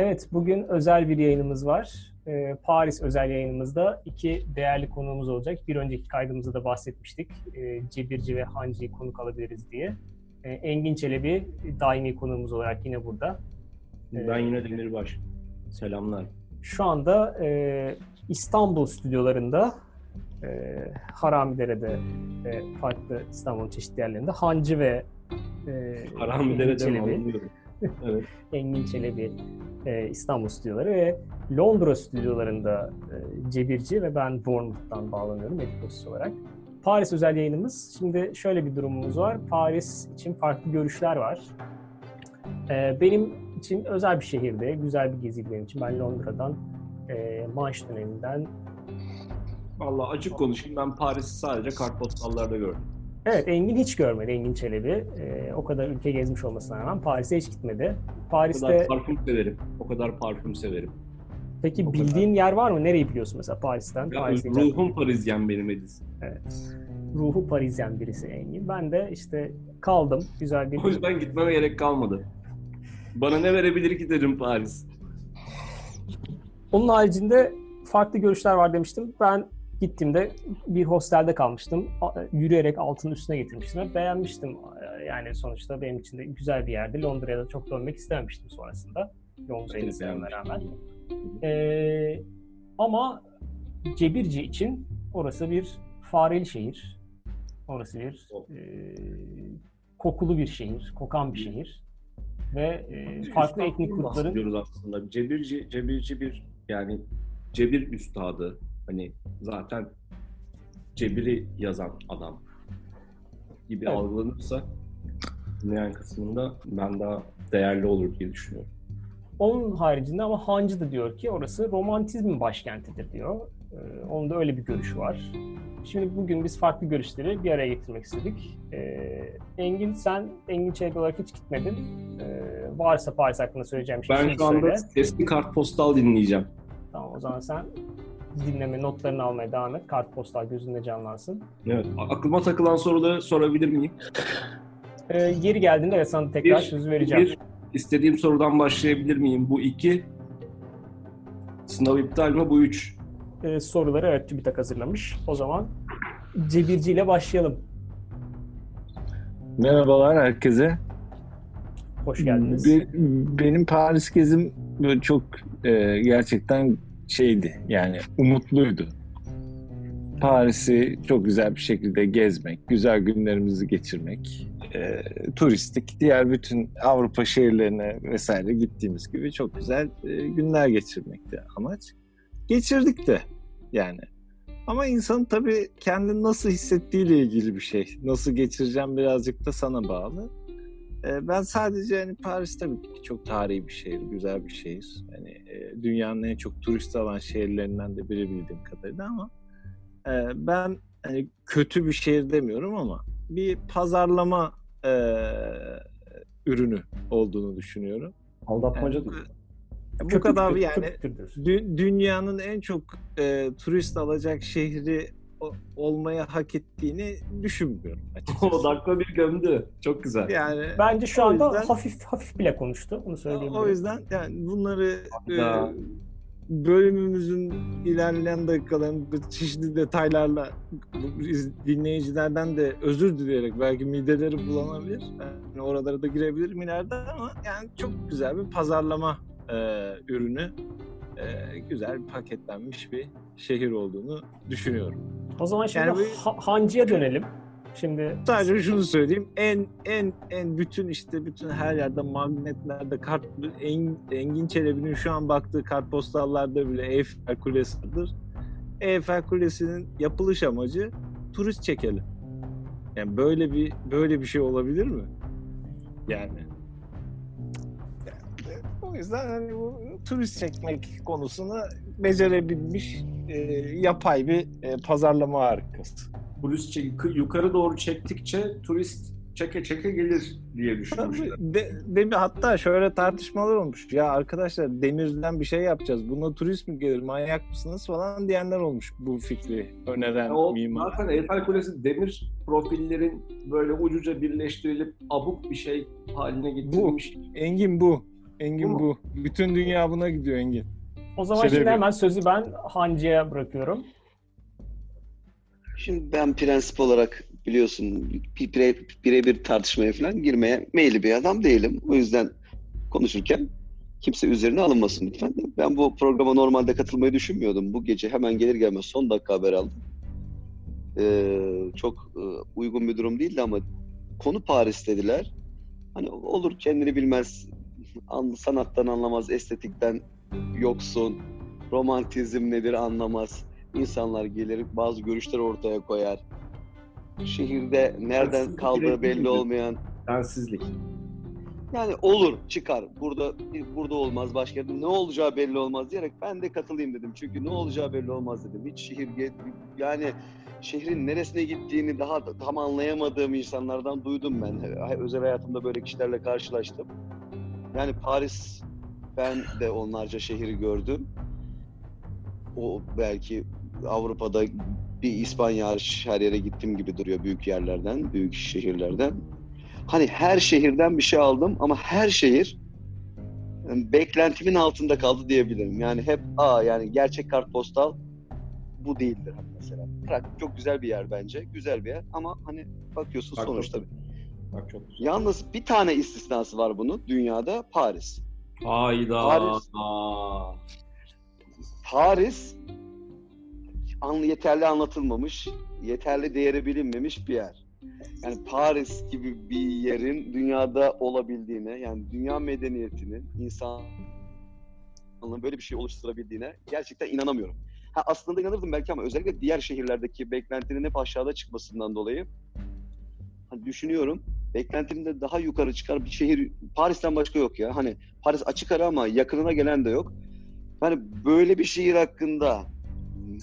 Evet, bugün özel bir yayınımız var. Ee, Paris özel yayınımızda iki değerli konuğumuz olacak. Bir önceki kaydımızda da bahsetmiştik. Ee, Cebirci ve Hancı'yı konuk alabiliriz diye. Ee, Engin Çelebi daimi konuğumuz olarak yine burada. Ben yine Demirbaş. Selamlar. Şu anda e, İstanbul stüdyolarında e, Haramidere'de ve farklı İstanbul'un çeşitli yerlerinde Hancı ve e, Haramidere'de mi anlıyorum. evet. Engin Çelebi e, İstanbul stüdyoları ve Londra stüdyolarında e, Cebirci ve ben Bournemouth'tan bağlanıyorum editörüs olarak. Paris özel yayınımız. Şimdi şöyle bir durumumuz var. Paris için farklı görüşler var. E, benim için özel bir şehirde, güzel bir gezi benim için. Ben Londra'dan, e, Manş döneminden... Valla açık konuşayım ben Paris'i sadece kartpostallarda gördüm. Evet, Engin hiç görmedi, Engin Çelebi. Ee, o kadar ülke gezmiş olmasına rağmen Paris'e hiç gitmedi. Paris'te... O kadar parfüm severim. O kadar parfüm severim. Peki o bildiğin kadar. yer var mı? Nereyi biliyorsun mesela Paris'ten? Ya, Paris'te ruhum Parisyen benim Edis. Evet. Ruhu Parisyen birisi Engin. Ben de işte kaldım. Güzel bir... O yüzden gitmeme gerek kalmadı. Bana ne verebilir ki dedim Paris. Onun haricinde farklı görüşler var demiştim. Ben gittiğimde bir hostelde kalmıştım. Yürüyerek altının üstüne getirmiştim. Beğenmiştim. Yani sonuçta benim için de güzel bir yerdi. Londra'ya da çok dönmek istememiştim sonrasında. Londra'yı evet, sevmeme rağmen. Ee, ama Cebirci için orası bir fareli şehir. Orası bir e, kokulu bir şehir, kokan bir şehir. Ve e, farklı etnik grupların... aslında. Cebirci, Cebirci bir yani Cebir üstadı, hani zaten cebiri yazan adam gibi evet. algılanırsa dinleyen kısmında ben daha değerli olur diye düşünüyorum. Onun haricinde ama Hancı da diyor ki orası romantizmin başkentidir diyor. Ee, onun da öyle bir görüşü var. Şimdi bugün biz farklı görüşleri bir araya getirmek istedik. Ee, Engin sen Engin Çelik olarak hiç gitmedin. Ee, varsa Paris hakkında söyleyeceğim şey Ben şu anda söyle. eski kartpostal dinleyeceğim. Tamam o zaman sen dinleme, notlarını almaya devam et. Kartpostal gözünde canlansın. Evet. Aklıma takılan soruları sorabilir miyim? Ee, yeri geldiğinde evet sana tekrar bir, söz vereceğim. Bir, istediğim sorudan başlayabilir miyim? Bu iki. Sınav iptal mi? Bu üç. Ee, soruları evet TÜBİTAK hazırlamış. O zaman Cebirci ile başlayalım. Merhabalar herkese. Hoş geldiniz. Be, benim Paris gezim böyle çok e, gerçekten şeydi yani umutluydu. Paris'i çok güzel bir şekilde gezmek, güzel günlerimizi geçirmek, e, turistik, diğer bütün Avrupa şehirlerine vesaire gittiğimiz gibi çok güzel e, günler geçirmekti amaç. Geçirdik de yani. Ama insanın tabii kendini nasıl hissettiğiyle ilgili bir şey. Nasıl geçireceğim birazcık da sana bağlı. E, ben sadece hani Paris tabii ki çok tarihi bir şehir, güzel bir şehir. Hani e, dünyanın en çok turist alan şehirlerinden de biri bildiğim kadarıyla ama e, ben hani kötü bir şehir demiyorum ama bir pazarlama e, ürünü olduğunu düşünüyorum. Aldatmacadır. Yani, bu kadar yani dü- dünyanın en çok e, turist alacak şehri olmaya hak ettiğini düşünmüyorum açıkçası. O dakika bir gömdü. Çok güzel. Yani bence şu anda yüzden, hafif hafif bile konuştu. Onu söyleyeyim. O yüzden yani bunları e, bölümümüzün ilerleyen dakikalarında çeşitli detaylarla dinleyicilerden de özür dileyerek belki mideleri bulanabilir. Yani oralara da girebilirim ileride ama yani çok güzel bir pazarlama e, ürünü e, güzel paketlenmiş bir şehir olduğunu düşünüyorum. O zaman şimdi yani ha- Hancı'ya dönelim. Şimdi sadece şunu söyleyeyim. En en en bütün işte bütün her yerde magnetlerde kart en, Engin Çelebi'nin şu an baktığı kartpostallarda bile Eiffel Kulesi'dir. Eiffel Kulesi'nin yapılış amacı turist çekelim. Yani böyle bir böyle bir şey olabilir mi? Yani o yüzden hani bu turist çekmek konusunu becerebilmiş e, yapay bir e, pazarlama harikası. Turist çek, yukarı doğru çektikçe turist çeke çeke gelir diye düşünmüşler. De, de, hatta şöyle tartışmalar olmuş. Ya arkadaşlar demirden bir şey yapacağız. Buna turist mi gelir? Manyak mısınız falan diyenler olmuş bu fikri öneren o, mimar. Zaten Eiffel Kulesi demir profillerin böyle ucuca birleştirilip abuk bir şey haline getirilmiş. Bu. Engin bu. Engin Bu bu. Bütün dünya buna gidiyor Engin. O zaman Şöyle şimdi hemen sözü ben Hancı'ya bırakıyorum. Şimdi ben prensip olarak biliyorsun bir- bire- birebir tartışmaya falan girmeye meyilli bir adam değilim. O yüzden konuşurken kimse üzerine alınmasın lütfen. Ben bu programa normalde katılmayı düşünmüyordum. Bu gece hemen gelir gelmez son dakika haber aldım. Ee, çok e, uygun bir durum değildi ama konu Paris dediler. Hani olur kendini bilmez, an- sanattan anlamaz, estetikten yoksun, romantizm nedir anlamaz. İnsanlar gelir, bazı görüşler ortaya koyar. Şehirde nereden Siz kaldığı belli olmayan Sensizlik. yani olur çıkar. Burada burada olmaz başka yerde ne olacağı belli olmaz diyerek ben de katılayım dedim. Çünkü ne olacağı belli olmaz dedim. Hiç şehir yani şehrin neresine gittiğini daha da tam anlayamadığım insanlardan duydum ben. Özel hayatımda böyle kişilerle karşılaştım. Yani Paris ben de onlarca şehri gördüm. O belki Avrupa'da bir İspanya hariç her yere gittiğim gibi duruyor büyük yerlerden, büyük şehirlerden. Hani her şehirden bir şey aldım ama her şehir beklentimin altında kaldı diyebilirim. Yani hep aa yani gerçek kartpostal bu değildir mesela. Prag çok güzel bir yer bence. Güzel bir yer ama hani bakıyorsun Bak, sonuçta. Bak çok güzel. Yalnız bir tane istisnası var bunun dünyada Paris. Hayda. Paris. Paris anlı yeterli anlatılmamış, yeterli değeri bilinmemiş bir yer. Yani Paris gibi bir yerin dünyada olabildiğine, yani dünya medeniyetinin insanlığın böyle bir şey oluşturabildiğine gerçekten inanamıyorum. Ha, aslında inanırdım belki ama özellikle diğer şehirlerdeki beklentinin hep aşağıda çıkmasından dolayı hani düşünüyorum. Beklentimin de daha yukarı çıkar bir şehir Paris'ten başka yok ya. Hani Paris açık ara ama yakınına gelen de yok. Hani böyle bir şehir hakkında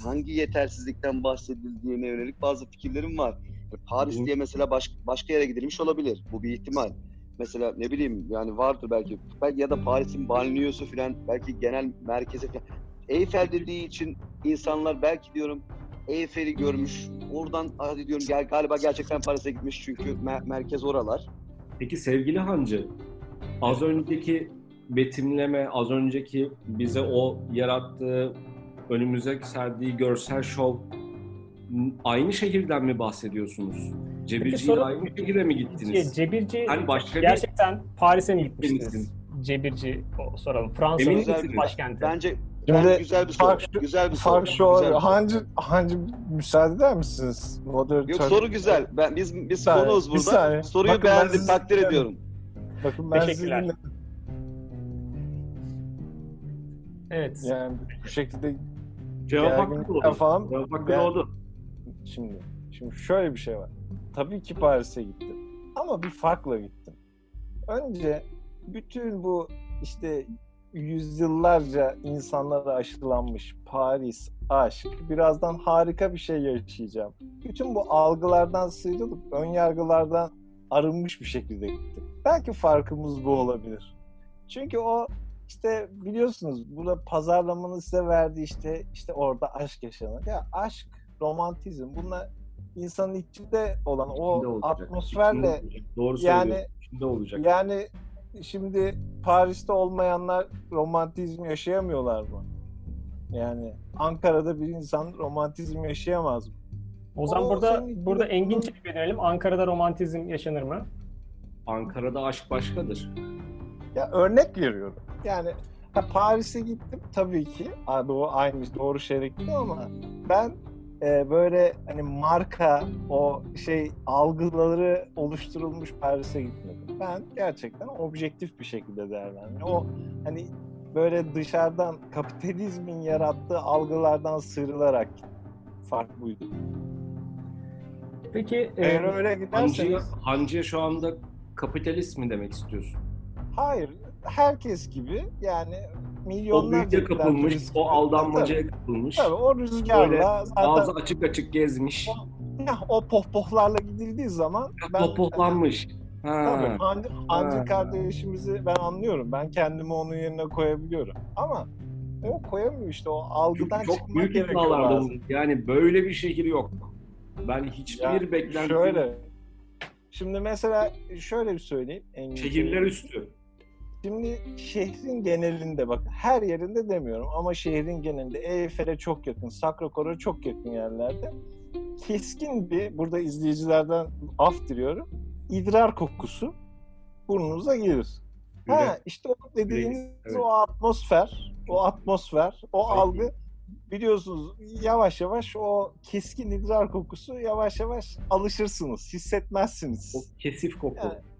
hangi yetersizlikten bahsedildiğine yönelik bazı fikirlerim var. Paris Hı. diye mesela baş, başka yere gidilmiş olabilir. Bu bir ihtimal. Mesela ne bileyim yani vardır belki. belki ya da Paris'in banliyosu falan belki genel merkezi falan. Eyfel dediği için insanlar belki diyorum Eyfel'i görmüş. Oradan hadi diyorum gel, galiba gerçekten Paris'e gitmiş çünkü mer- merkez oralar. Peki sevgili Hancı, az önceki betimleme, az önceki bize o yarattığı, önümüze serdiği görsel şov aynı şehirden mi bahsediyorsunuz? Cebirci ile soru- aynı şehire mi gittiniz? Cebirci Hani başka bir gerçekten Paris'e mi gitmiştiniz? Cebirci o- soralım. Fransa'nın başkenti. Bence, Şimdi bence güzel bir soru. fark şu- güzel bir soru. Fark şu güzel bir soru. Hancı, hancı müsaade eder misiniz? Moderatör. Yok soru güzel. Ben biz biz saniye, konuğuz bir burada. saniye. Soruyu Bakın ben beğendim, sizi takdir dinliyorum. ediyorum. Bakın ben sizi Teşekkürler. dinledim. Evet. Yani bu şekilde Cevap hakkı doğdu. falan Cevap hakkı Ben- doğdu. Şimdi, şimdi şöyle bir şey var. Tabii ki Paris'e gittim. Ama bir farkla gittim. Önce bütün bu işte yüzyıllarca insanlara aşılanmış Paris, aşk, birazdan harika bir şey yaşayacağım. Bütün bu algılardan sıyrılıp ön yargılardan arınmış bir şekilde gittim. Belki farkımız bu olabilir. Çünkü o işte biliyorsunuz burada pazarlamanın size verdiği işte işte orada aşk yaşanır. Ya aşk, romantizm bunlar insanın içinde olan o İçinde atmosferle İçinde olacak. Doğru yani-. İçinde olacak. yani şimdi Paris'te olmayanlar romantizm yaşayamıyorlar mı? Yani Ankara'da bir insan romantizm yaşayamaz mı? O zaman O burada senin- burada Engin Çelik'e dönelim. Ankara'da romantizm yaşanır mı? Ankara'da aşk başkadır. Ya örnek veriyorum. Yani ha, Paris'e gittim tabii ki. Ha, doğru, aynı doğru şehre gittim ama ben e, böyle hani marka o şey algıları oluşturulmuş Paris'e gitmedim. Ben gerçekten objektif bir şekilde değerlendim. O hani böyle dışarıdan kapitalizmin yarattığı algılardan sıyrılarak. Fark buydu. Peki e, Eğer öyle Hancı'ya, giderseniz Hancı'ya şu anda kapitalist mi demek istiyorsun? hayır herkes gibi yani milyonlarca büyüye giden kapılmış, o aldanmacaya kapılmış. Tabii o rüzgarla zaten Ağzı açık açık gezmiş. ya, o pohpohlarla gidildiği zaman ben Topuhlanmış. tabii Ha. Hancı Ha. kardeşimizi ben anlıyorum. Ben kendimi onun yerine koyabiliyorum. Ama o koyamıyor işte o algıdan Çünkü çok çıkmak büyük gerekiyor. Yani böyle bir şehir yok. Ben hiçbir Ya, beklentim Şöyle. Şimdi mesela şöyle bir söyleyeyim. Engin Şehirler Bey. üstü. Şimdi şehrin genelinde bak her yerinde demiyorum ama şehrin genelinde Eyfel'e çok yakın, Sakrakor'a çok yakın yerlerde keskin bir burada izleyicilerden af diliyorum. idrar kokusu burnunuza gelir. Ha işte o dediğiniz Evet. o atmosfer, o atmosfer, o Aynen. algı biliyorsunuz yavaş yavaş o keskin idrar kokusu yavaş yavaş alışırsınız, hissetmezsiniz. O kesif koku. Yani-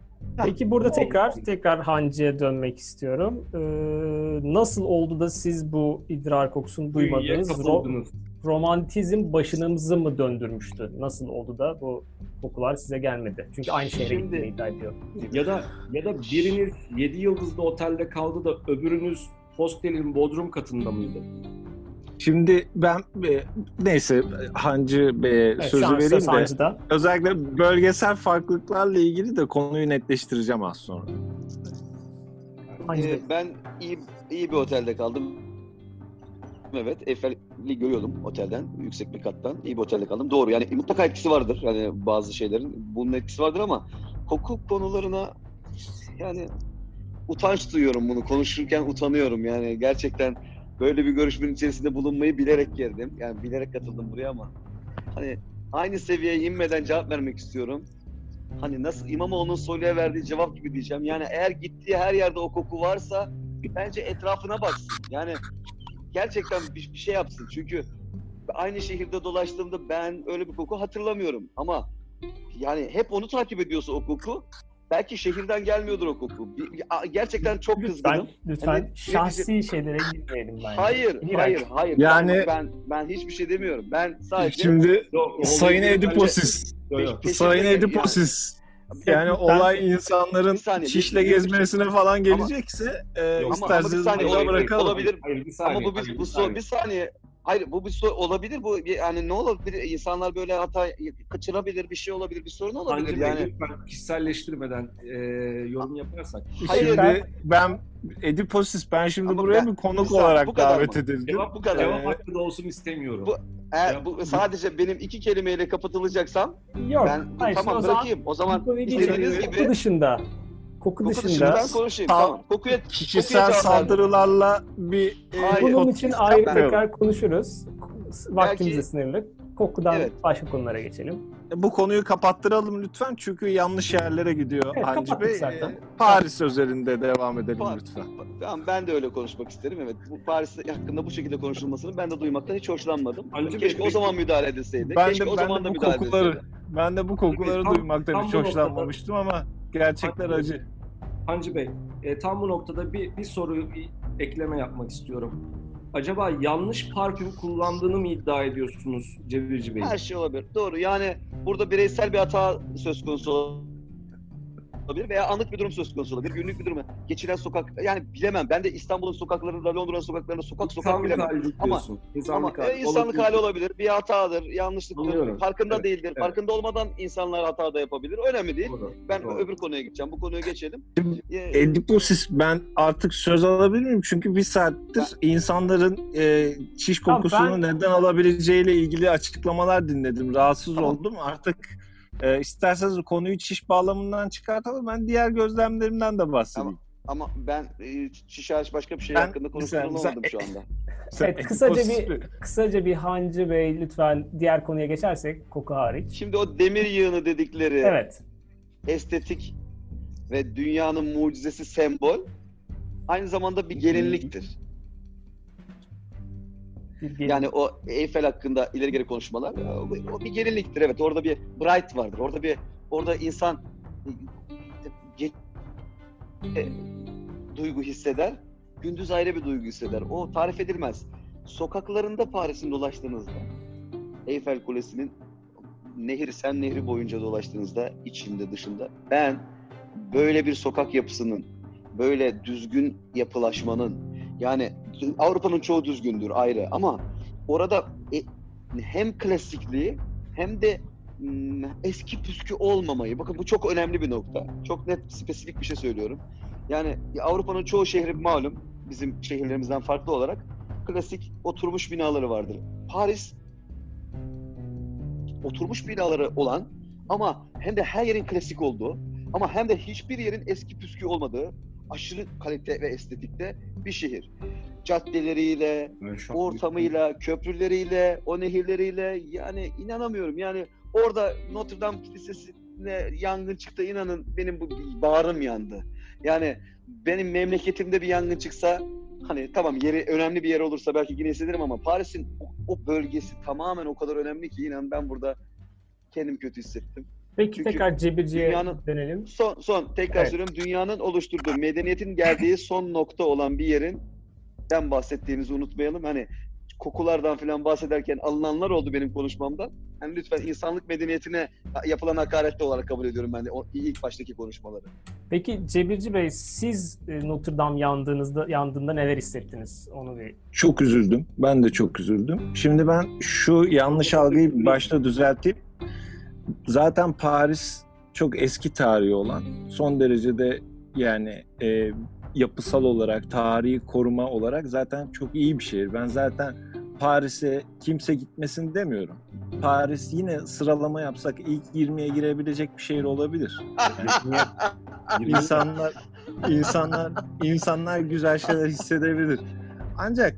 Peki burada tekrar tekrar Hancı'ya dönmek istiyorum. Ee, nasıl oldu da siz bu idrar kokusunu duymadınız? Ro- romantizm başınızı mı döndürmüştü? Nasıl oldu da bu kokular size gelmedi? Çünkü aynı şehre Şimdi- gitmeyi iddia ediyor. Ya da ya da biriniz 7 yıldızlı otelde kaldı da öbürünüz hostelin bodrum katında mıydı? Şimdi ben e, neyse Hancı Bey'e Evet, sözü vereyim de Hancı'da. özellikle bölgesel farklılıklarla ilgili de konuyu netleştireceğim az sonra. Ee, ben iyi iyi bir otelde kaldım. Evet, Eyfel'i görüyordum otelden, yüksek bir kattan. İyi bir otelde kaldım. Doğru yani mutlaka etkisi vardır. Yani bazı şeylerin bunun etkisi vardır ama koku konularına yani utanç duyuyorum bunu. Konuşurken utanıyorum yani gerçekten böyle bir görüşmenin içerisinde bulunmayı bilerek girdim. Yani bilerek katıldım buraya ama hani aynı seviyeye inmeden cevap vermek istiyorum. Hani nasıl İmamoğlu'nun soruya verdiği cevap gibi diyeceğim. Yani eğer gittiği her yerde o koku varsa bence etrafına baksın. Yani gerçekten bir, bir şey yapsın. Çünkü aynı şehirde dolaştığımda ben öyle bir koku hatırlamıyorum. Ama yani hep onu takip ediyorsa o koku belki şehirden gelmiyordur o koku. Bir- bir- gerçekten çok Lütfen, kızgınım. lütfen Hani- şahsi şeylere gitmeyelim bence. Hayır, İğrenç. hayır, hayır. Yani- Ben, ben hiçbir şey demiyorum. Ben sadece Şimdi olayı Sayın Ediposis, Sayın yani. Ediposis. Ben- Yani olay insanların Bir saniye, şişle bir- bir- gezmesine falan gelecekse e, Ama- ama bir isterseniz saniye, burada olabilir, bırakalım. olabilir. Hayır bir saniye. Ama bu hayır, bir, bir bu so, saniye. bir saniye. Hayır bu bir so, olabilir bu bir- yani ne olabilir insanlar böyle hata kaçırabilir bir şey olabilir bir sorun olabilir Bey, yani. lütfen kişiselleştirmeden e, yorum yaparsak. Hayır, Şimdi ben- ben Ediposis ben şimdi Ama buraya ben- bir konuk saniye, olarak bu kadar davet edildim. Cevap, bu kadar. cevap hakkı da olsun istemiyorum. Bu- Ya- bu sadece benim iki kelimeyle kapatılacaksam Yok. ben hayır, tamam o zaman bırakayım. O zaman bu konuyu istediğiniz gibi dışında. Koku, koku dışında. konuşayım. Sal- Tamam. Kokuya Kişisel Kokuya verdim. saldırılarla bir e, Hayır. Bunun için ayrı tekrar konuşuruz. Vaktimiz de Belki- sınırlı. Kokudan Evet. başka konulara geçelim. Bu konuyu kapattıralım lütfen çünkü yanlış yerlere gidiyor Evet, Hancı Bey. zaten. E, Paris özelinde devam edelim Pa- lütfen. Tamam ben de öyle konuşmak isterim. Evet. Bu Paris hakkında bu şekilde konuşulmasını ben de duymaktan hiç hoşlanmadım. Hancı Bey, Keşke o peki- zaman müdahale edilseydi. Ben Keşke de, o zaman da bu müdahale kokuları edilseydi. ben de bu kokuları Tam- duymaktan tam hiç hoşlanmamıştım ama gerçekler acı. Hancı Bey, e, tam bu noktada bir, bir soru, bir ekleme yapmak istiyorum. Acaba yanlış parfüm kullandığını mı iddia ediyorsunuz Cebirci Bey? Her şey olabilir. Doğru. Yani burada bireysel bir hata söz konusu olabilir veya anlık bir durum söz konusu olabilir. Günlük bir durum. Geçilen sokak yani bilemem. Ben de İstanbul'un sokaklarında, Londra'nın sokaklarında sokak sokak İnsanlık bilemem. hali Ama-. İnsanlık Ama hali. e, insanlık Olabilir. hali olabilir. Bir hatadır, yanlışlıktır. Anlıyorum. Farkında Evet, değildir. evet. Farkında olmadan insanlar hata da yapabilir. Önemli değil. Doğru, Ben doğru. öbür konuya gideceğim. Bu konuya geçelim. Ediposis ben artık söz alabilir miyim? Çünkü bir saattir insanların e, çiş Tamam, kokusunu neden alabileceğiyle ilgili açıklamalar dinledim. Rahatsız Tamam. oldum. Artık e, isterseniz konuyu çiş bağlamından çıkartalım. Ben diğer gözlemlerimden de bahsedeyim. ama ben e, şişe hariç başka bir şey Ben- hakkında mesela- şu anda. Evet, kısaca bir-? Kısaca bir Hancı Bey lütfen diğer konuya geçersek koku hariç. Şimdi o demir yığını dedikleri Evet. estetik ve dünyanın mucizesi sembol aynı zamanda bir gelinliktir. Bir- Yani o Eyfel hakkında ileri geri konuşmalar o, o bir gelinliktir evet. Orada bir bright vardır. Orada bir orada insan ge- e, duygu hisseder. Gündüz ayrı bir duygu hisseder. O tarif edilmez. Sokaklarında Paris'in dolaştığınızda Eyfel Kulesi'nin nehir sen nehri boyunca dolaştığınızda içinde dışında ben böyle bir sokak yapısının böyle düzgün yapılaşmanın yani Avrupa'nın çoğu düzgündür ayrı ama orada e, hem klasikliği hem de mm, eski püskü olmamayı bakın bu çok önemli bir nokta. Çok net spesifik bir şey söylüyorum. Yani Avrupa'nın çoğu şehri malum bizim şehirlerimizden farklı olarak klasik oturmuş binaları vardır. Paris oturmuş binaları olan ama hem de her yerin klasik olduğu ama hem de hiçbir yerin eski püskü olmadığı aşırı kalite ve estetikte bir şehir. Caddeleriyle, ortamıyla, köprüleriyle, o nehirleriyle yani inanamıyorum. Yani orada Notre Dame Kilisesi'ne yangın çıktı inanın benim bu bağrım yandı. Yani benim memleketimde bir yangın çıksa hani tamam yeri önemli bir yer olursa belki yine hissederim ama Paris'in o, o bölgesi tamamen o kadar önemli ki inan ben burada kendim kötü hissettim. Peki Çünkü tekrar Cebirci'ye dünyanın- dönelim. Son son tekrar Evet. söylüyorum dünyanın oluşturduğu medeniyetin geldiği son nokta olan bir yerin den bahsettiğimizi unutmayalım. Hani kokulardan falan bahsederken alınanlar oldu benim konuşmamda. Hani lütfen insanlık medeniyetine yapılan hakaret olarak kabul ediyorum ben de o ilk baştaki konuşmaları. Peki Cebirci Bey siz e, Notre Dame yandığınızda yandığında neler hissettiniz? Onu bir Çok üzüldüm. Ben de çok üzüldüm. Şimdi ben şu yanlış algıyı başta düzelteyim. Zaten Paris çok eski tarihi olan, son derecede yani e, yapısal olarak, tarihi koruma olarak zaten çok iyi bir şehir. Ben zaten Paris'e kimse gitmesin demiyorum. Paris yine sıralama yapsak ilk 20'ye girebilecek bir şehir olabilir. Yani insanlar insanlar insanlar güzel şeyler hissedebilir. Ancak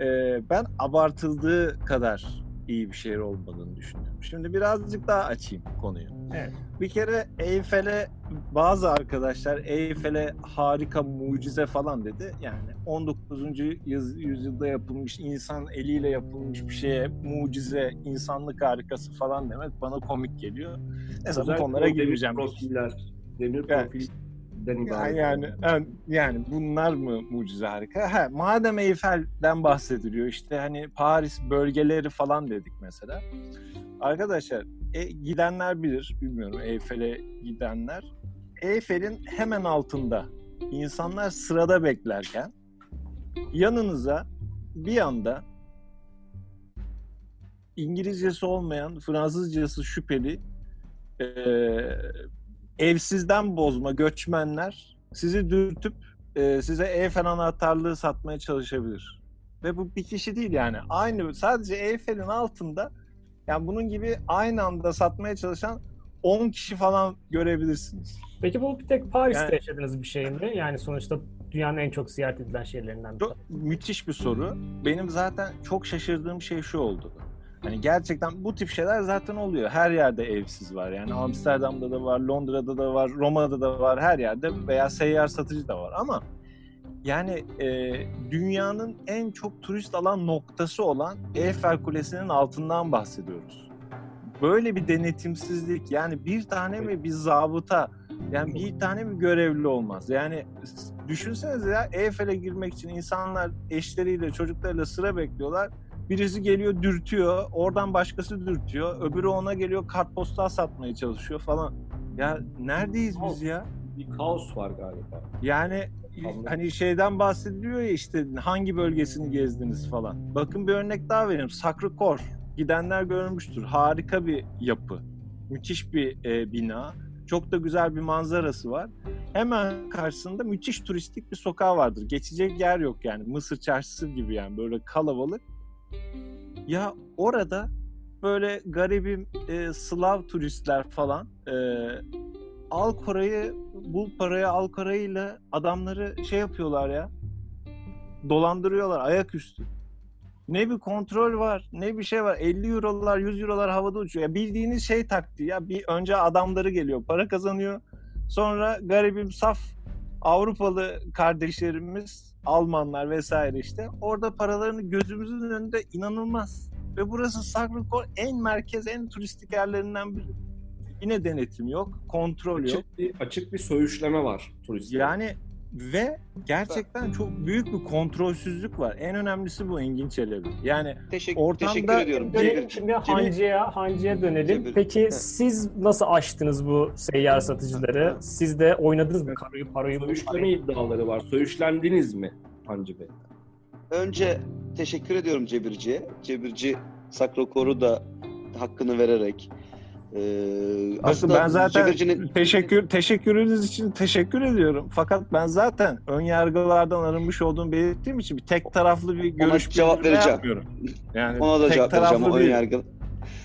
e, ben abartıldığı kadar iyi bir şehir olmadığını düşünüyorum. Şimdi birazcık daha açayım konuyu. Evet. Bir kere Eyfel'e bazı arkadaşlar Eyfel'e harika mucize falan dedi. Yani 19. yüz- yüzyılda yapılmış insan eliyle yapılmış bir şeye mucize, insanlık harikası falan demek bana komik geliyor. Neyse bu konulara girmeyeceğim. Profiller, demir Evet. Ya ibaret. yani yani- yani bunlar mı mucize harika? Ha, madem Eyfel'den bahsediliyor işte hani Paris bölgeleri falan dedik mesela. Arkadaşlar e, gidenler bilir bilmiyorum Eyfel'e gidenler. Eyfel'in hemen altında insanlar sırada beklerken yanınıza bir anda İngilizcesi olmayan, Fransızcası şüpheli e, evsizden bozma göçmenler sizi dürtüp e, size Eiffel anahtarlığı satmaya çalışabilir. Ve bu bir kişi değil yani. Aynı sadece Eiffel'in altında yani bunun gibi aynı anda satmaya çalışan 10 kişi falan görebilirsiniz. Peki bu bir tek Paris'te Yani- yaşadığınız bir şey mi? Yani sonuçta dünyanın en çok ziyaret edilen şehirlerinden bir Çok müthiş bir soru. Benim zaten çok şaşırdığım şey şu oldu. Hani gerçekten bu tip şeyler zaten oluyor. Her yerde evsiz var. Yani Amsterdam'da da var, Londra'da da var, Roma'da da var, her yerde veya seyyar satıcı da var. Ama yani e, dünyanın en çok turist alan noktası olan Eiffel Kulesi'nin altından bahsediyoruz. Böyle bir denetimsizlik yani bir tane mi bir zabıta yani bir tane mi görevli olmaz? Yani düşünsenize ya Eyfel'e girmek için insanlar eşleriyle çocuklarıyla sıra bekliyorlar. Birisi geliyor dürtüyor, oradan başkası dürtüyor, öbürü ona geliyor kartpostal satmaya çalışıyor falan. Ya neredeyiz biz ya? Bir kaos var galiba. Yani Anladım. hani şeyden bahsediliyor ya işte hangi bölgesini gezdiniz falan. Bakın bir örnek daha vereyim. Sacré-Cœur. Gidenler görmüştür. Harika bir yapı. Müthiş bir e, bina. Çok da güzel bir manzarası var. Hemen karşısında müthiş turistik bir sokağı vardır. Geçecek yer yok yani. Mısır çarşısı gibi yani böyle kalabalık. Ya orada böyle garibim e, Slav turistler falan e, al parayı bul parayı al parayla adamları şey yapıyorlar ya dolandırıyorlar ayaküstü. Ne bir kontrol var ne bir şey var 50 eurolar 100 eurolar havada uçuyor. Ya bildiğiniz şey taktiği ya bir önce adamları geliyor para kazanıyor sonra garibim saf Avrupalı kardeşlerimiz Almanlar vesaire işte orada paralarını gözümüzün önünde inanılmaz. Ve burası Sacré-Cœur en merkez en turistik yerlerinden biri. Yine denetim yok, kontrol yok. Açık bir, açık bir söğüşleme var turistler. Yani ve gerçekten çok büyük bir kontrolsüzlük var. En önemlisi bu Engin Çelebi. Yani Teşekkür, Ortamda- teşekkür ediyorum. Dönelim şimdi hancıya, hancıya dönelim. Cebir. Peki Evet. siz nasıl aştınız bu seyyar satıcıları? Siz de oynadınız mı karayı, parayı? Söğüşleme iddiaları var. Söğüşlendiniz mi Hancı Bey? Önce teşekkür ediyorum Cebirci'ye. Cebirci Sakrokor'u da hakkını vererek e, bakın ben zaten Cebirci'nin teşekkür teşekkürünüz için teşekkür ediyorum. Fakat ben zaten ön yargılardan arınmış olduğumu belirttiğim için bir tek taraflı bir görüş cevap bildirme vereceğim. yapmıyorum. Yani ona da tek cevap vereceğim ön yargı.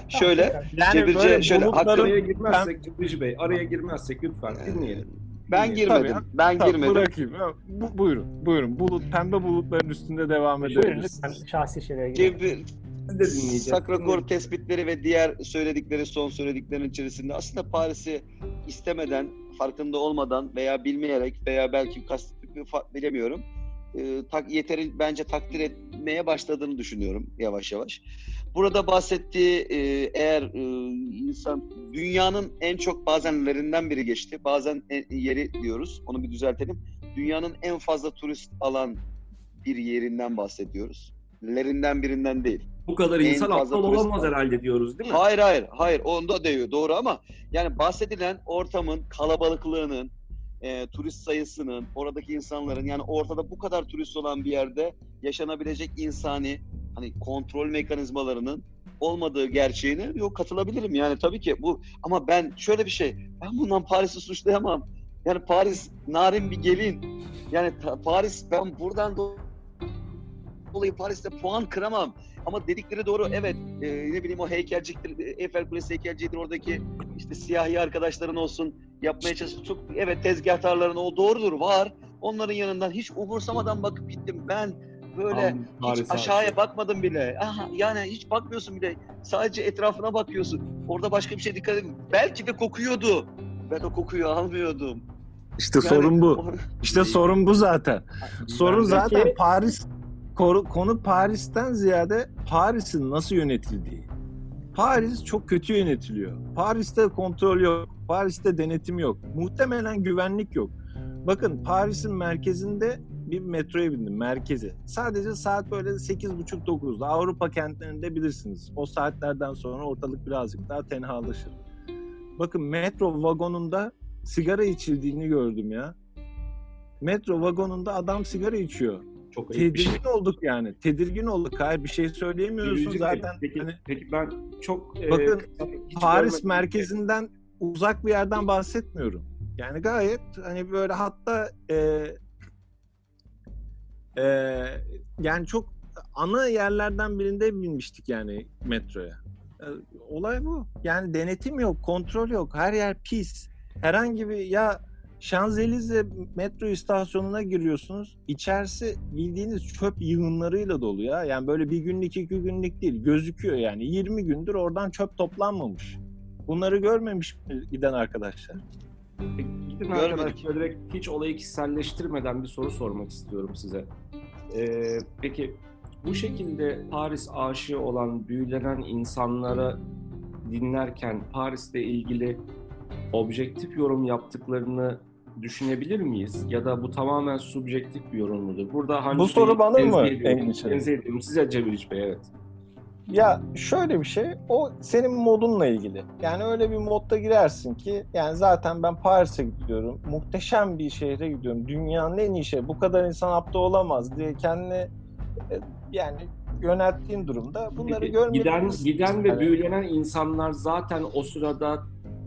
Şöyle Yani Cebirci böyle şöyle, bulutların- Araya girmezsek Cebeci Bey, araya girmezsek lütfen dinleyelim. Ben girmedim. Tabii, ben Tamam, girmedim. bırakayım. Bu, buyurun, buyurun. Bulut, pembe bulutların üstünde devam Buyurun edebiliriz. lütfen şahsi şeylere girelim. Siz de dinleyeceğiz. Sakrakor tespitleri ve diğer söyledikleri, son söylediklerin içerisinde aslında Paris'i istemeden, farkında olmadan veya bilmeyerek veya belki kast bilemiyorum. E, tak, yeteri bence takdir etmeye başladığını düşünüyorum yavaş yavaş. Burada bahsettiği e, eğer e, insan dünyanın en çok bazenlerinden biri geçti. Bazen en- yeri diyoruz. Onu bir düzeltelim. Dünyanın en fazla turist alan bir yerinden bahsediyoruz. Lerinden birinden değil. Bu kadar En insan aptal olamaz var. herhalde diyoruz değil mi? Hayır hayır hayır onda diyor doğru ama yani bahsedilen ortamın kalabalıklığının e, turist sayısının oradaki insanların yani ortada bu kadar turist olan bir yerde yaşanabilecek insani hani kontrol mekanizmalarının olmadığı gerçeğine yok katılabilirim yani tabii ki bu ama ben şöyle bir şey ben bundan Paris'i suçlayamam yani Paris narin bir gelin yani Paris ben buradan do- dolayı Paris'te puan kıramam ama dedikleri doğru evet e, ne bileyim o heykelciktir, Eiffel Kulesi heykelciğidir oradaki işte siyahi arkadaşların olsun yapmaya çalışıp çok evet tezgahtarların o doğrudur var. Onların yanından hiç umursamadan bakıp gittim. Ben böyle Tam hiç Paris'e aşağıya aşık. bakmadım bile. Aha, yani hiç bakmıyorsun bile. Sadece etrafına bakıyorsun. Orada başka bir şey dikkat edin. Belki de kokuyordu. Ben o kokuyu almıyordum. İşte Yani sorun bu. İşte sorun bu zaten. Sorun zaten Paris konu, Paris'ten ziyade Paris'in nasıl yönetildiği. Paris çok kötü yönetiliyor. Paris'te kontrol yok. Paris'te denetim yok. Muhtemelen güvenlik yok. Bakın Paris'in merkezinde bir metroya bindim merkezi. Sadece saat böyle 8.30-9'da Avrupa kentlerinde bilirsiniz. O saatlerden sonra ortalık birazcık daha tenhalaşır. Bakın metro vagonunda sigara içildiğini gördüm ya. Metro vagonunda adam sigara içiyor. Çok bir şey. Tedirgin olduk yani. Tedirgin olduk. Hayır bir şey söyleyemiyorsun Bey, zaten. Peki, Hani peki ben çok e, Bakın, hiç Paris merkezinden uzak bir yerden bahsetmiyorum. Yani gayet hani böyle hatta e, e, yani çok ana yerlerden birinde binmiştik yani metroya. E, olay bu. Yani denetim yok, kontrol yok. Her yer pis. Herhangi bir ya Şanzelize metro istasyonuna giriyorsunuz. İçerisi bildiğiniz çöp yığınlarıyla dolu ya. Yani böyle bir günlük iki günlük değil. Gözüküyor yani. 20 gündür oradan çöp toplanmamış. Bunları görmemiş mi giden arkadaşlar? Gidin Görmedik. arkadaşlar direkt hiç olayı kişiselleştirmeden bir soru sormak istiyorum size. Ee, peki bu şekilde Paris aşığı olan, büyülenen insanlara dinlerken Paris'le ilgili objektif yorum yaptıklarını düşünebilir miyiz? Ya da bu tamamen subjektif bir yorum mudur? Burada Hancı Bu soru bana mı? Tenzih ediyorum. Size Cebeliç Bey evet. Ya şöyle bir şey, o senin modunla ilgili. Yani öyle bir modda girersin ki, yani zaten ben Paris'e gidiyorum, muhteşem bir şehre gidiyorum, dünyanın en iyi şehri, bu kadar insan aptal olamaz diye kendini e, yani yönelttiğin durumda bunları görmeyebilirsin. giden, giden ve büyülenen insanlar zaten o sırada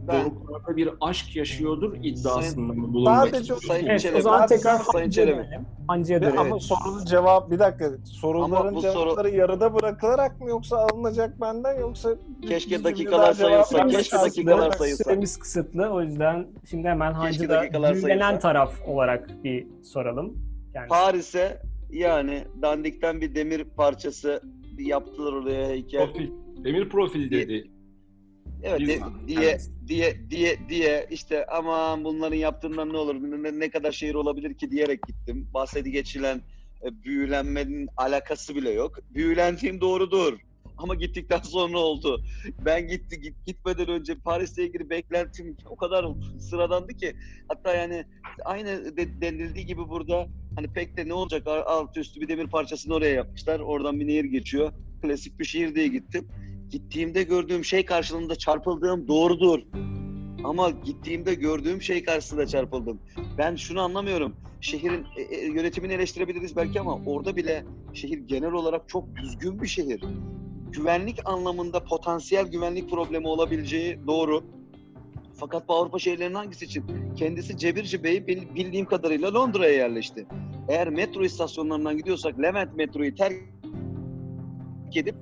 Ben doruklarda bir aşk yaşıyordur iddiasında mı bulunmak Sadece? Sayın Evet, Çelebi. o zaman tekrar Sayın Çelebi. Hancı'ya dönelim. ama sorunun cevap bir dakika soruların bu soru- cevapları yarıda bırakılarak mı yoksa alınacak benden yoksa Keşke dakikalar sayılsa, keşke dakikalar sayılsa. Süremiz kısıtlı. O yüzden şimdi hemen Hancı'da sayılsa. taraf olarak bir soralım. Yani Paris'e yani dandikten bir demir parçası yaptılar oraya heykel. Profil. Demir profil dedi. Evet de- diye Evet. diye diye diye işte aman bunların yaptığından ne olur ne, ne kadar şehir olabilir ki diyerek gittim. Bahsedi geçilen e, büyülenmenin alakası bile yok. Büyülendiğim doğrudur. Ama gittikten sonra oldu. Ben gitti git, gitmeden önce Paris'le ilgili beklentim o kadar sıradandı ki hatta yani aynı de, denildiği gibi burada hani pek de ne olacak alt üstü bir demir parçasını oraya yapmışlar. Oradan bir nehir geçiyor. Klasik bir şehir diye gittim gittiğimde gördüğüm şey karşılığında çarpıldığım doğrudur. Ama gittiğimde gördüğüm şey karşısında çarpıldım. Ben şunu anlamıyorum. Şehrin e, e, yönetimini eleştirebiliriz belki ama orada bile şehir genel olarak çok düzgün bir şehir. Güvenlik anlamında potansiyel güvenlik problemi olabileceği doğru. Fakat bu Avrupa şehirlerinin hangisi için? Kendisi Cebirci Bey bil- bildiğim kadarıyla Londra'ya yerleşti. Eğer metro istasyonlarından gidiyorsak Levent metroyu terk edip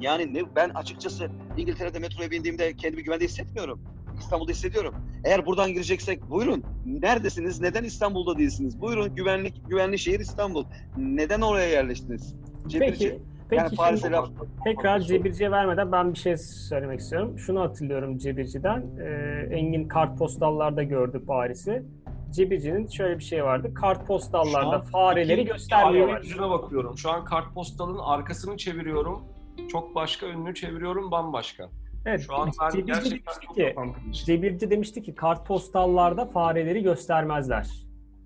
yani ne, ben açıkçası İngiltere'de metroya bindiğimde kendimi güvende hissetmiyorum. İstanbul'da hissediyorum. Eğer buradan gireceksek buyurun. Neredesiniz? Neden İstanbul'da değilsiniz? Buyurun güvenlik güvenli şehir İstanbul. Neden oraya yerleştiniz? Cebirci. Peki, peki yani Paris'e şimdi laf. tekrar Cebirci'ye vermeden ben bir şey söylemek istiyorum. Şunu hatırlıyorum Cebirci'den. Ee, Engin kartpostallarda gördü Paris'i. Cebirci'nin şöyle bir şey vardı. Kartpostallarda fareleri iki göstermiyorlar. fare yüzüne bakıyorum. Şu an kartpostalın arkasını çeviriyorum. Çok başka önünü çeviriyorum bambaşka. Evet, Şu an ben Cebirci gerçekten demişti çok ki. Cebirci demişti ki kartpostallarda fareleri göstermezler.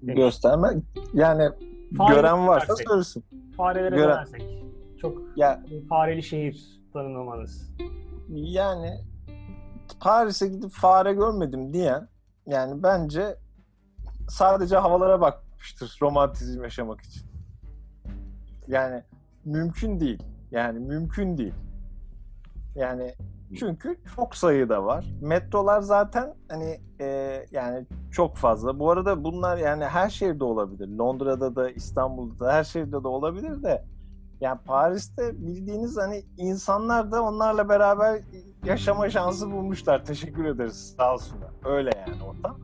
demiş. Gösterme. Yani Fare gören varsa göstersek. söylesin. Farelere Gören- dönersek. Çok Ya fareli şehir tanımlamanız. yani Paris'e gidip fare görmedim diyen yani bence sadece havalara bakmıştır romantizm yaşamak için. Yani mümkün değil. Yani mümkün değil. Yani çünkü çok sayıda var. Metrolar zaten hani e, yani çok fazla. Bu arada bunlar yani her şehirde olabilir. Londra'da da, İstanbul'da da her şehirde de olabilir de yani Paris'te bildiğiniz hani insanlar da onlarla beraber yaşama şansı bulmuşlar. Teşekkür ederiz sağ olsunlar. Öyle yani ortam.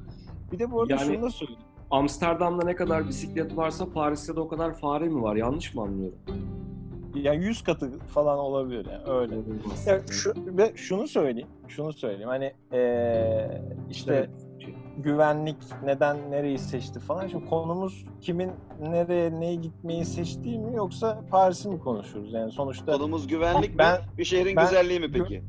Bir de bu arada Yani- şunu da söyleyeyim. Amsterdam'da ne kadar bisiklet varsa Paris'te de o kadar fare mi var? Yanlış mı anlıyorum? Yani 100 katı falan olabilir yani öyle. Ya şu, ve şunu söyleyeyim, şunu söyleyeyim. Hani eee, işte Evet. güvenlik neden nereyi seçti falan. Şimdi konumuz kimin nereye neye gitmeyi seçtiği mi yoksa Paris'i mi konuşuyoruz? Yani sonuçta Konumuz güvenlik Ben- mi? Bir şehrin ben- güzelliği mi peki?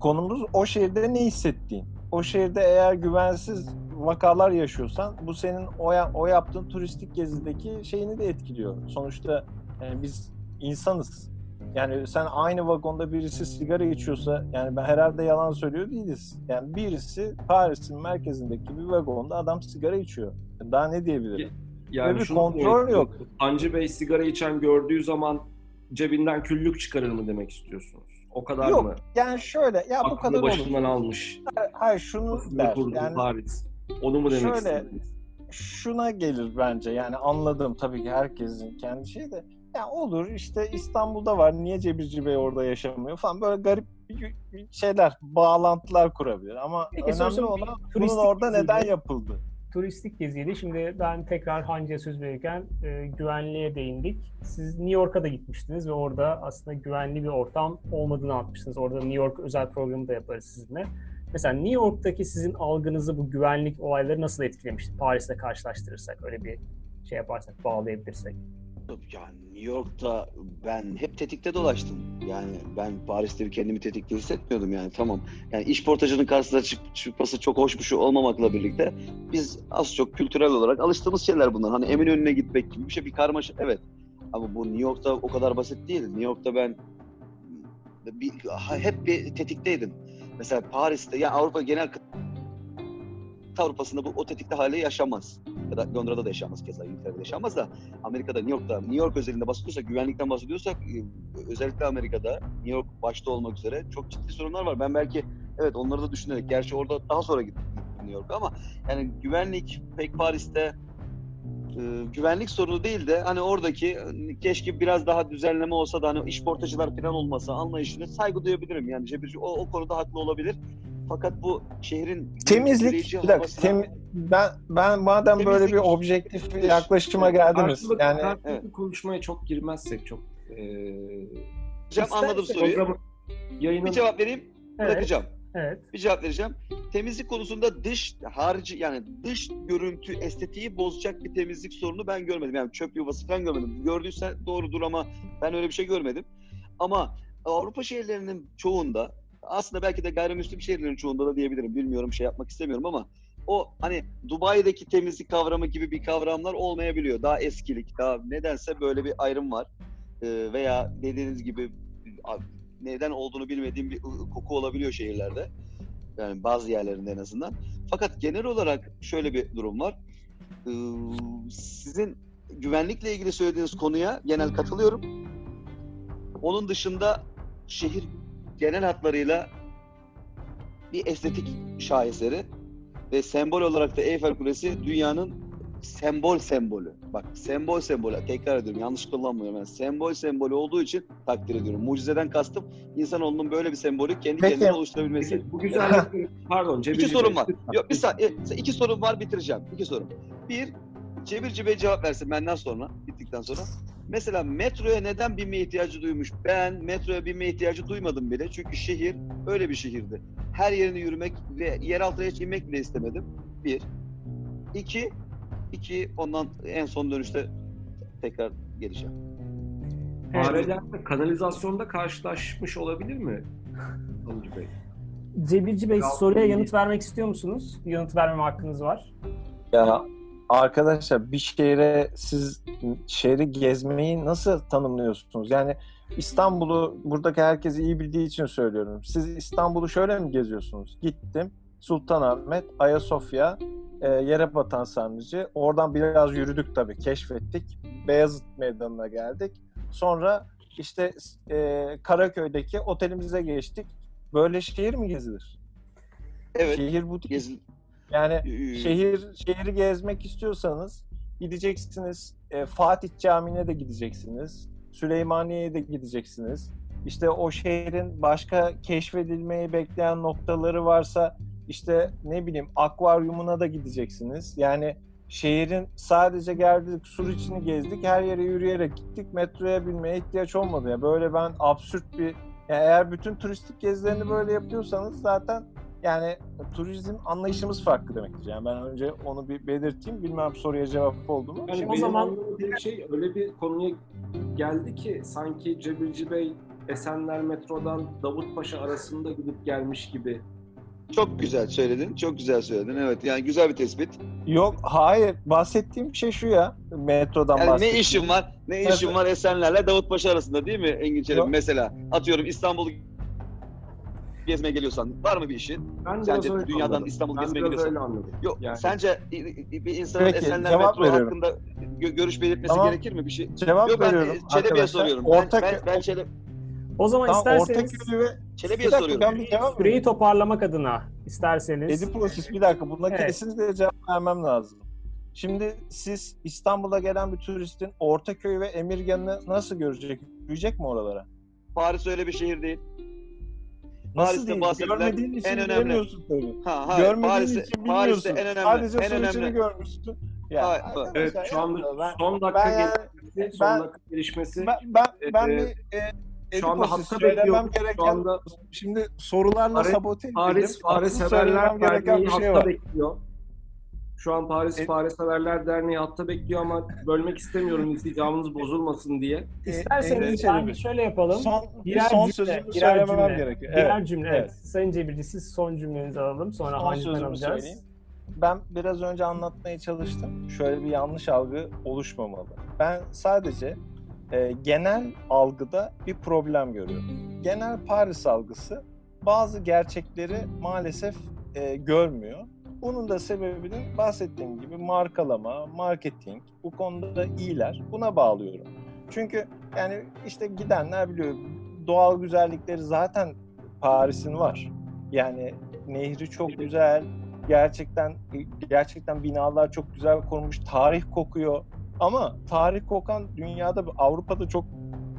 konumuz o şehirde ne hissettiğin. O şehirde eğer güvensiz vakalar yaşıyorsan bu senin o, ya- o yaptığın turistik gezideki şeyini de etkiliyor. Sonuçta yani biz insanız. Yani sen aynı vagonda birisi sigara içiyorsa yani ben herhalde yalan söylüyor değiliz. Yani birisi Paris'in merkezindeki bir vagonda adam sigara içiyor. Daha ne diyebilirim? Ve bir kontrol demek yok. Hancı Bey sigara içen gördüğü zaman cebinden küllük çıkarır mı demek istiyorsunuz? O kadar Yok mı? yani şöyle ya bu Aklını kadar olur. başından almış. Hayır şunu der. Yani Paris. Onu mu demek Şöyle- istediniz? şuna gelir bence yani anladım tabii ki herkesin kendi şeyi de ya olur işte İstanbul'da var niye Cebirci Bey orada yaşamıyor falan böyle garip şeyler bağlantılar kurabilir ama Peki, önemli olan bunun orada geziydi. neden yapıldı? turistik geziydi. Şimdi ben tekrar Hancı'ya söz verirken e, güvenliğe değindik. Siz New York'a da gitmiştiniz ve orada aslında güvenli bir ortam olmadığını anlatmıştınız. Orada New York özel programı da yaparız sizinle. Mesela New York'taki sizin algınızı bu güvenlik olayları nasıl etkilemişti? Paris'le karşılaştırırsak, öyle bir şey yaparsak, bağlayabilirsek. Yani New York'ta ben hep tetikte dolaştım. Yani ben Paris'te kendimi tetikte hissetmiyordum yani tamam. Yani iş portacının karşısına çık- çıkması çok hoş bir şey olmamakla birlikte biz az çok kültürel olarak alıştığımız şeyler bunlar. Hani Eminönü'ne gitmek gibi bir şey bir karmaşa evet. Ama bu New York'ta o kadar basit değil. New York'ta ben bir, hep bir tetikteydim. Mesela Paris'te yani Avrupa genel Avrupa'sında bu o tetikte hali yaşanmaz. Ya da Londra'da da yaşanmaz keza İngiltere'de yaşanmaz da Amerika'da, New York'ta, New York özelinde bahsediyorsak, güvenlikten bahsediyorsak e, özellikle Amerika'da, New York başta olmak üzere çok ciddi sorunlar var. Ben belki evet onları da düşünerek, gerçi orada daha sonra gittim New York'a ama yani güvenlik pek Paris'te e, güvenlik sorunu değil de hani oradaki keşke biraz daha düzenleme olsa da hani işportacılar falan olmasa anlayışını saygı duyabilirim. Yani Cebirci o, o konuda haklı olabilir. Fakat bu şehrin Temizlik bir dakika havasına- tem, ben ben madem böyle bir Temizlik- objektif bir yaklaşıma geldiniz Karşılıklı, yani karşılıklı Evet. konuşmaya çok girmezsek çok e, Hocam anladım soruyu. yayının Bir cevap vereyim, Evet, bırakacağım. evet. bir cevap vereceğim. Temizlik konusunda dış harici yani dış görüntü estetiği bozacak bir temizlik sorunu ben görmedim. Yani çöp yuvası falan görmedim. Gördüyse doğrudur ama ben öyle bir şey görmedim. Ama Avrupa şehirlerinin çoğunda aslında belki de gayrimüslim şehirlerin çoğunda da diyebilirim. Bilmiyorum şey yapmak istemiyorum ama o hani Dubai'deki temizlik kavramı gibi bir kavramlar olmayabiliyor. Daha eskilik, daha nedense böyle bir ayrım var. Ee, veya dediğiniz gibi neden olduğunu bilmediğim bir koku olabiliyor şehirlerde. Yani bazı yerlerinde en azından. Fakat genel olarak şöyle bir durum var. Ee, Sizin güvenlikle ilgili söylediğiniz konuya genel katılıyorum. Onun dışında şehir genel hatlarıyla bir estetik şaheseri ve sembol olarak da Eyfel Kulesi dünyanın sembol sembolü. Bak sembol sembolü. Tekrar ediyorum yanlış kullanmıyorum. Yani sembol sembolü olduğu için takdir ediyorum. Mucizeden kastım insanoğlunun böyle bir sembolü kendi Peki. kendine oluşturabilmesi. Peki, bu güzellik pardon Cebir İki sorum var. Yok bir saniye. İki sorum var bitireceğim. İki sorum. Bir, Cebirci Bey cevap versin benden sonra, bittikten sonra. Mesela metroya neden binme ihtiyacı duymuş? Ben metroya binme ihtiyacı duymadım bile. Çünkü şehir öyle bir şehirdi. Her yerini yürümek ve yer altına hiç inmek bile istemedim. Bir. İki, iki ondan en son dönüşte tekrar geleceğim. Farelerle kanalizasyonda karşılaşmış olabilir mi? Alıcı Bey. Cebirci Bey Ya, soruya yanıt vermek istiyor musunuz? Yanıt vermeme hakkınız var. Ya arkadaşlar bir şehre siz şehri gezmeyi nasıl tanımlıyorsunuz? Yani İstanbul'u buradaki herkes iyi bildiği için söylüyorum. Siz İstanbul'u şöyle mi geziyorsunuz? Gittim Sultanahmet, Ayasofya, e, yere batan sarnıcı. Oradan biraz yürüdük tabii, keşfettik. Beyazıt Meydanı'na geldik. Sonra işte e, Karaköy'deki otelimize geçtik. Böyle şehir mi gezilir? Evet. Şehir bu değil. Gezi, Yani Ee, şehir şehri gezmek istiyorsanız gideceksiniz. E, Fatih Camii'ne de gideceksiniz. Süleymaniye'ye de gideceksiniz. İşte o şehrin başka keşfedilmeyi bekleyen noktaları varsa işte ne bileyim akvaryumuna da gideceksiniz. Yani şehrin sadece geldik, sur içini gezdik, her yere yürüyerek gittik. Metroya binmeye ihtiyaç olmadı. Ya böyle ben absürt bir yani eğer bütün turistik gezilerini böyle yapıyorsanız zaten yani turizm anlayışımız farklı demektir. Yani ben önce onu bir belirteyim. Bilmem soruya cevap oldu mu? Yani Şimdi o zaman- anlamadığım şey öyle bir konuya geldi ki sanki Cebirci Bey Esenler metrodan Davutpaşa arasında gidip gelmiş gibi. çok güzel söyledin. Çok güzel söyledin. Evet. Yani güzel bir tespit. Yok, hayır. Bahsettiğim şey şu ya. Metrodan Yani ne bahsettiğim. işin var? Ne işin Evet. var Esenler'le Davutpaşa arasında değil mi Engin Çelebi? Mesela atıyorum İstanbul'u gezmeye geliyorsan var mı bir işin? Ben Sence dünyadan anladım. İstanbul ben gezmeye anladım. Yok Yani- sence bir insanın Peki, Esenler cevap metro veriyorum. hakkında gö- görüş belirtmesi Tamam. gerekir mi bir şey? Cevap Yok ben veriyorum Çelebi'ye arkadaşlar. soruyorum. Ortak, ben, ben, ben Çelebi, O zaman Tamam, isterseniz Ortaköy ve... Çelebi'ye soruyorum. ben bir cevap süreyi toparlamak adına isterseniz. Ediproses bir dakika. Buna Evet. kesinlikle cevap vermem lazım. Şimdi siz İstanbul'a gelen bir turistin Ortaköy ve Emirgan'ı nasıl görecek? Yürüyecek mi oralara? Paris öyle bir şehir değil. Paris'te bahsedilen için en önemli- tabii. Ha, hayır. Görmediğin Paris'te, için Paris'te en önemli. Sadece en önemli. görmüşsün. Ya, Hayır, Evet şu anda ben, son dakika ben, gelişmesi, son ben- dakika gelişmesi ben, ben, ben Ee, bir e, şu anda hatta bekliyorum. gereken Şu anda şimdi sorularla Paris- sabote edildim. Paris gereken Derneği bir şey hatta var. bekliyor. Şu an Paris E- Fare Severler Derneği hatta bekliyor ama bölmek istemiyorum insicamınız bozulmasın diye. E, İsterseniz Engin ben Çelebi. şöyle yapalım. Son, Birer son cümle, sözümü birer söylememem cümle. gerekiyor. Birer Evet. cümle evet. evet. Sayın Cebirci siz son cümlenizi alalım. Sonra Son sözümü alacağız. söyleyeyim. Ben biraz önce anlatmaya çalıştım. Şöyle bir yanlış algı oluşmamalı. Ben sadece e, genel algıda bir problem görüyorum. Genel Paris algısı bazı gerçekleri maalesef e, görmüyor. Bunun da sebebini bahsettiğim gibi markalama, marketing bu konuda da iyiler. Buna bağlıyorum. Çünkü yani işte gidenler biliyor doğal güzellikleri zaten Paris'in var. Yani nehri çok güzel. Gerçekten gerçekten binalar çok güzel korunmuş. Tarih kokuyor. Ama tarih kokan dünyada Avrupa'da çok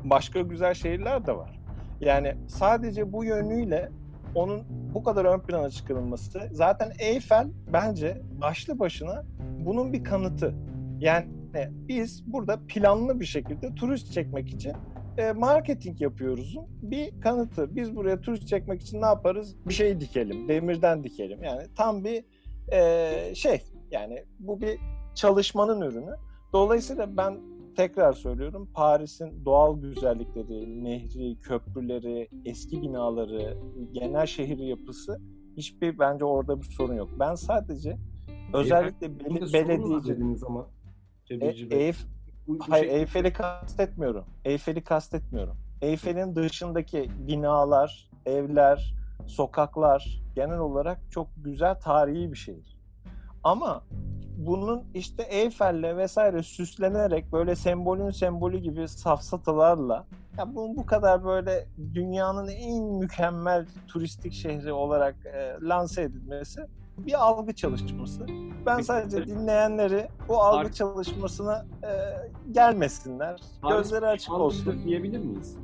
başka güzel şehirler de var. Yani sadece bu yönüyle onun bu kadar ön plana çıkarılması zaten Eyfel bence başlı başına bunun bir kanıtı. Yani biz burada planlı bir şekilde turist çekmek için e, marketing yapıyoruz. Bir kanıtı. Biz buraya turist çekmek için ne yaparız? Bir şey dikelim. Demirden dikelim. Yani tam bir e, şey. Yani bu bir çalışmanın ürünü. Dolayısıyla ben tekrar söylüyorum Paris'in doğal güzellikleri, nehri, köprüleri, eski binaları, genel şehir yapısı hiçbir bence orada bir sorun yok. Ben sadece özellikle Burada bel- sorun var belediyeci dediniz ama. e. Eyf- Bu- bu Hayır şey- Eyfel'i kastetmiyorum. Eyfel'i kastetmiyorum. Eyfel'in dışındaki binalar, evler, sokaklar genel olarak çok güzel tarihi bir şehir. Ama bunun işte Eyfel'le vesaire süslenerek böyle sembolün sembolü gibi safsatalarla ya bunun bu kadar böyle dünyanın en mükemmel turistik şehri olarak e, lanse edilmesi bir algı çalışması. Ben sadece dinleyenleri bu algı çalışmasına e, gelmesinler. Gözleri açık olsun. diyebilir miyiz?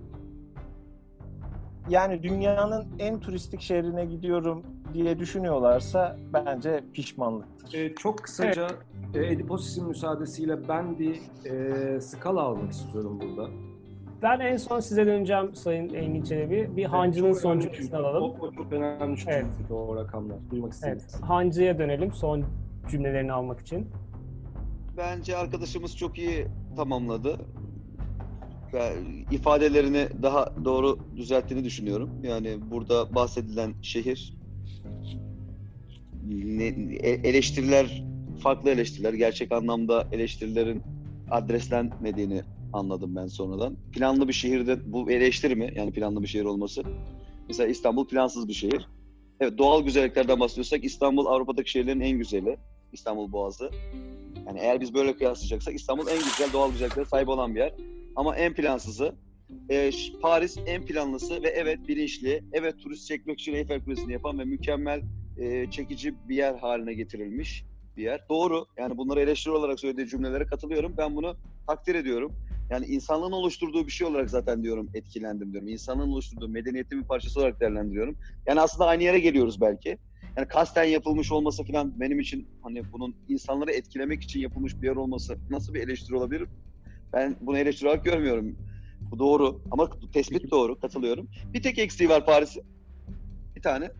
Yani dünyanın en turistik şehrine gidiyorum diye düşünüyorlarsa bence pişmanlıktır. Ee, çok kısaca e, Ediposis'in müsaadesiyle ben bir e, skala almak istiyorum burada. Ben en son size döneceğim Sayın Engin Çelebi. Bir hancının Çok son cümlesini alalım. O, o çok önemli çünkü Evet. o rakamlar. Duymak istedim. Evet, hancıya dönelim son cümlelerini almak için. Bence arkadaşımız çok iyi tamamladı. Ve ifadelerini daha doğru düzelttiğini düşünüyorum. Yani burada bahsedilen şehir ne- e- eleştiriler farklı eleştiriler, gerçek anlamda eleştirilerin adreslenmediğini anladım ben sonradan. Planlı bir şehirde bu eleştiri mi? Yani planlı bir şehir olması. Mesela İstanbul plansız bir şehir. Evet doğal güzelliklerden bahsediyorsak İstanbul Avrupa'daki şehirlerin en güzeli. İstanbul Boğazı. Yani eğer biz böyle kıyaslayacaksak İstanbul en güzel doğal güzelliklere sahip olan bir yer. Ama en plansızı. E, Paris en planlısı ve evet bilinçli, evet turist çekmek için Eiffel Kulesi'ni yapan ve mükemmel e, çekici bir yer haline getirilmiş bir yer. Doğru. Yani bunları eleştiri olarak söylediği cümlelere katılıyorum. Ben bunu takdir ediyorum. Yani insanlığın oluşturduğu bir şey olarak zaten diyorum etkilendim diyorum. İnsanlığın oluşturduğu medeniyetin bir parçası olarak değerlendiriyorum. Yani aslında aynı yere geliyoruz belki. Yani kasten yapılmış olması falan benim için hani bunun insanları etkilemek için yapılmış bir yer olması nasıl bir eleştiri olabilir? Ben bunu eleştiri olarak görmüyorum. Bu doğru ama tespit doğru katılıyorum. Bir tek eksiği var Paris'in. Bir tane.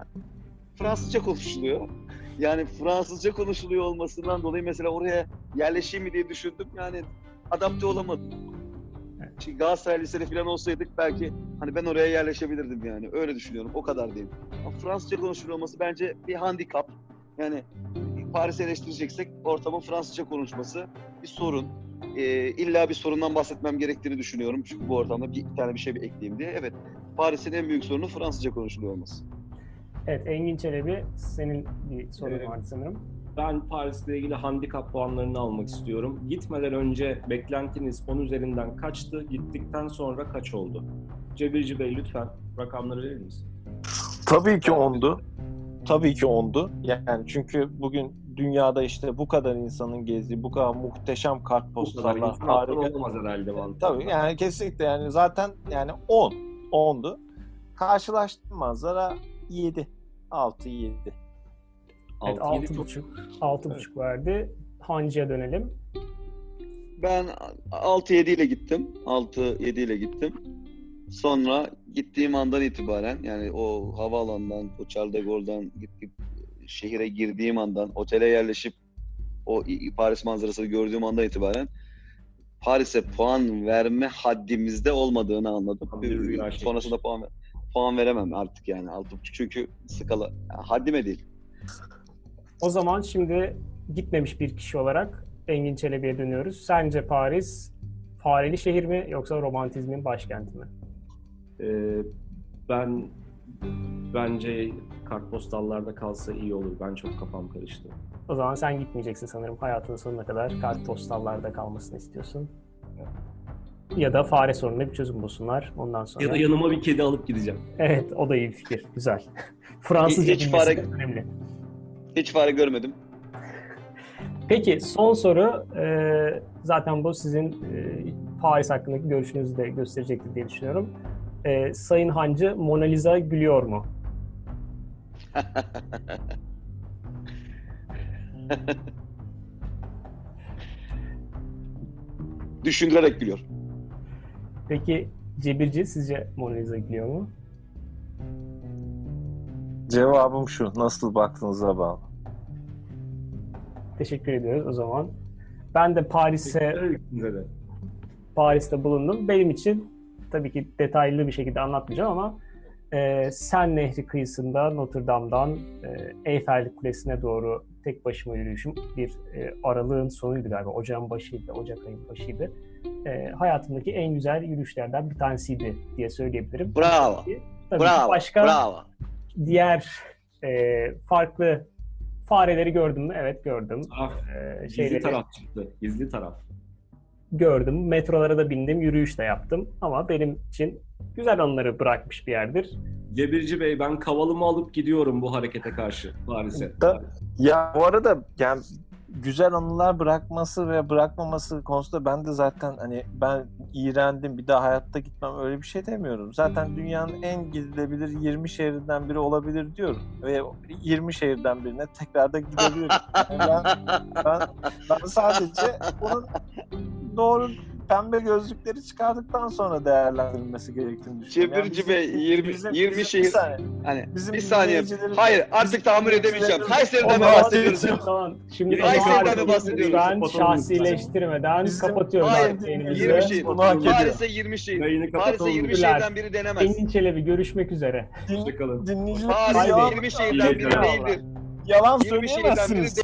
Fransızca konuşuluyor. Yani Fransızca konuşuluyor olmasından dolayı mesela oraya yerleşeyim mi diye düşündüm. Yani adapte olamadım. Şimdi Galatasaray Liseli falan olsaydık belki hani ben oraya yerleşebilirdim yani. Öyle düşünüyorum. O kadar değil. Ama Fransızca konuşuluyor olması bence bir handikap. Yani Paris'i eleştireceksek ortamın Fransızca konuşması bir sorun. Ee, illa bir sorundan bahsetmem gerektiğini düşünüyorum. Çünkü bu ortamda bir tane bir şey bir ekleyeyim diye. Evet. Paris'in en büyük sorunu Fransızca konuşuluyor olması. Evet, Engin Çelebi senin bir sorun Evet. vardı sanırım. Ben Paris'le ilgili handikap puanlarını almak istiyorum. Gitmeden önce beklentiniz 10 üzerinden kaçtı? Gittikten sonra kaç oldu? Cebirci Bey lütfen rakamları verir misin? Tabii ki ondu. Tabii ki ondu. Yani çünkü bugün dünyada işte bu kadar insanın gezdiği, bu kadar muhteşem insan harika. olamaz herhalde mantıklı. Tabii yani kesinlikle yani zaten yani 10. 10'du. Karşılaştığım manzara 7. 6 7. Evet, Altı, yedi altı çok- buçuk. Altı buçuk verdi. Hancı'ya dönelim. Ben 6-7 ile gittim. 6-7 ile gittim. Sonra gittiğim andan itibaren yani o havaalanından, o Charles de Gaulle'dan gittik şehire girdiğim andan, otele yerleşip o Paris manzarasını gördüğüm andan itibaren Paris'e puan verme haddimizde olmadığını anladım. Bir çekmiş. Sonrasında puan puan veremem artık yani 6.5 çünkü skala yani haddime değil. O zaman şimdi gitmemiş bir kişi olarak Engin Çelebi'ye dönüyoruz. Sence Paris fareli şehir mi yoksa romantizmin başkenti mi? Ee, ben bence kartpostallarda kalsa iyi olur. Ben çok kafam karıştı. O zaman sen gitmeyeceksin sanırım. Hayatının sonuna kadar kartpostallarda kalmasını istiyorsun. Ya da fare sorununa bir çözüm bulsunlar. Ondan sonra... Ya da yanıma bir kedi alıp gideceğim. Evet, o da iyi bir fikir. Güzel. Fransızca Hiç bilmesi fare- önemli. Hiç fare görmedim. Peki son soru. Ee, zaten bu sizin e, Paris hakkındaki görüşünüzü de gösterecektir diye düşünüyorum. Ee, Sayın Hancı Mona Lisa gülüyor mu? Düşündürerek gülüyor. Peki Cebirci sizce Mona Lisa gülüyor mu? Cevabım şu. Nasıl baktığınıza bağlı. Teşekkür ediyoruz o zaman. Ben de Paris'e. Paris'te bulundum. Benim için tabii ki detaylı bir şekilde anlatmayacağım ama e, Sen Nehri kıyısında Notre Dame'dan e, Eyfel Kulesi'ne doğru tek başıma yürüyüşüm bir e, aralığın sonuydu galiba. Ocağın başıydı, Ocak ayının başıydı. E, hayatımdaki en güzel yürüyüşlerden bir tanesiydi diye söyleyebilirim. Bravo. Tabii Bravo. başka Bravo. diğer e, farklı fareleri gördüm mü? Evet gördüm. Taraf, E, gizli şeyleri, taraf çıktı. Gizli taraf. Gördüm. Metrolara da bindim, yürüyüş de yaptım. Ama benim için güzel anıları bırakmış bir yerdir. Cebirci Bey ben kavalımı alıp gidiyorum bu harekete karşı Paris'e. Da- Ya bu arada yani güzel anılar bırakması ve bırakmaması konusunda ben de zaten hani ben iğrendim bir daha hayatta gitmem öyle bir şey demiyorum. Zaten dünyanın en gidilebilir 20 şehrinden biri olabilir diyorum. Ve 20 şehirden birine tekrar da gidebilirim. Yani ben, ben, ben sadece bunun doğru pembe gözlükleri çıkardıktan sonra değerlendirilmesi gerektiğini düşünüyorum. Yani Cebirci bizim- Bey 20 bizim- 20 bizim- şehir bir saniye. hani Bizim bir saniye. Hayır artık tahammül edemeyeceğim. Kayseri'den mi bahsediyoruz? bahsediyorum. Tamam. Şimdi Kayseri'den mi bahsediyoruz? şahsileştirmeden Bizim- kapatıyoruz Hayır, artık 20 yayınımızı. şehir. Bunu hak ediyor. Paris'e 20 şehir. Paris'e kapatalım. 20 Güler. şehirden biri denemez. Engin Çelebi görüşmek üzere. Hoşçakalın. Paris'e yalan, 20 şehirden biri değildir. yalan 20 söyleyemezsiniz.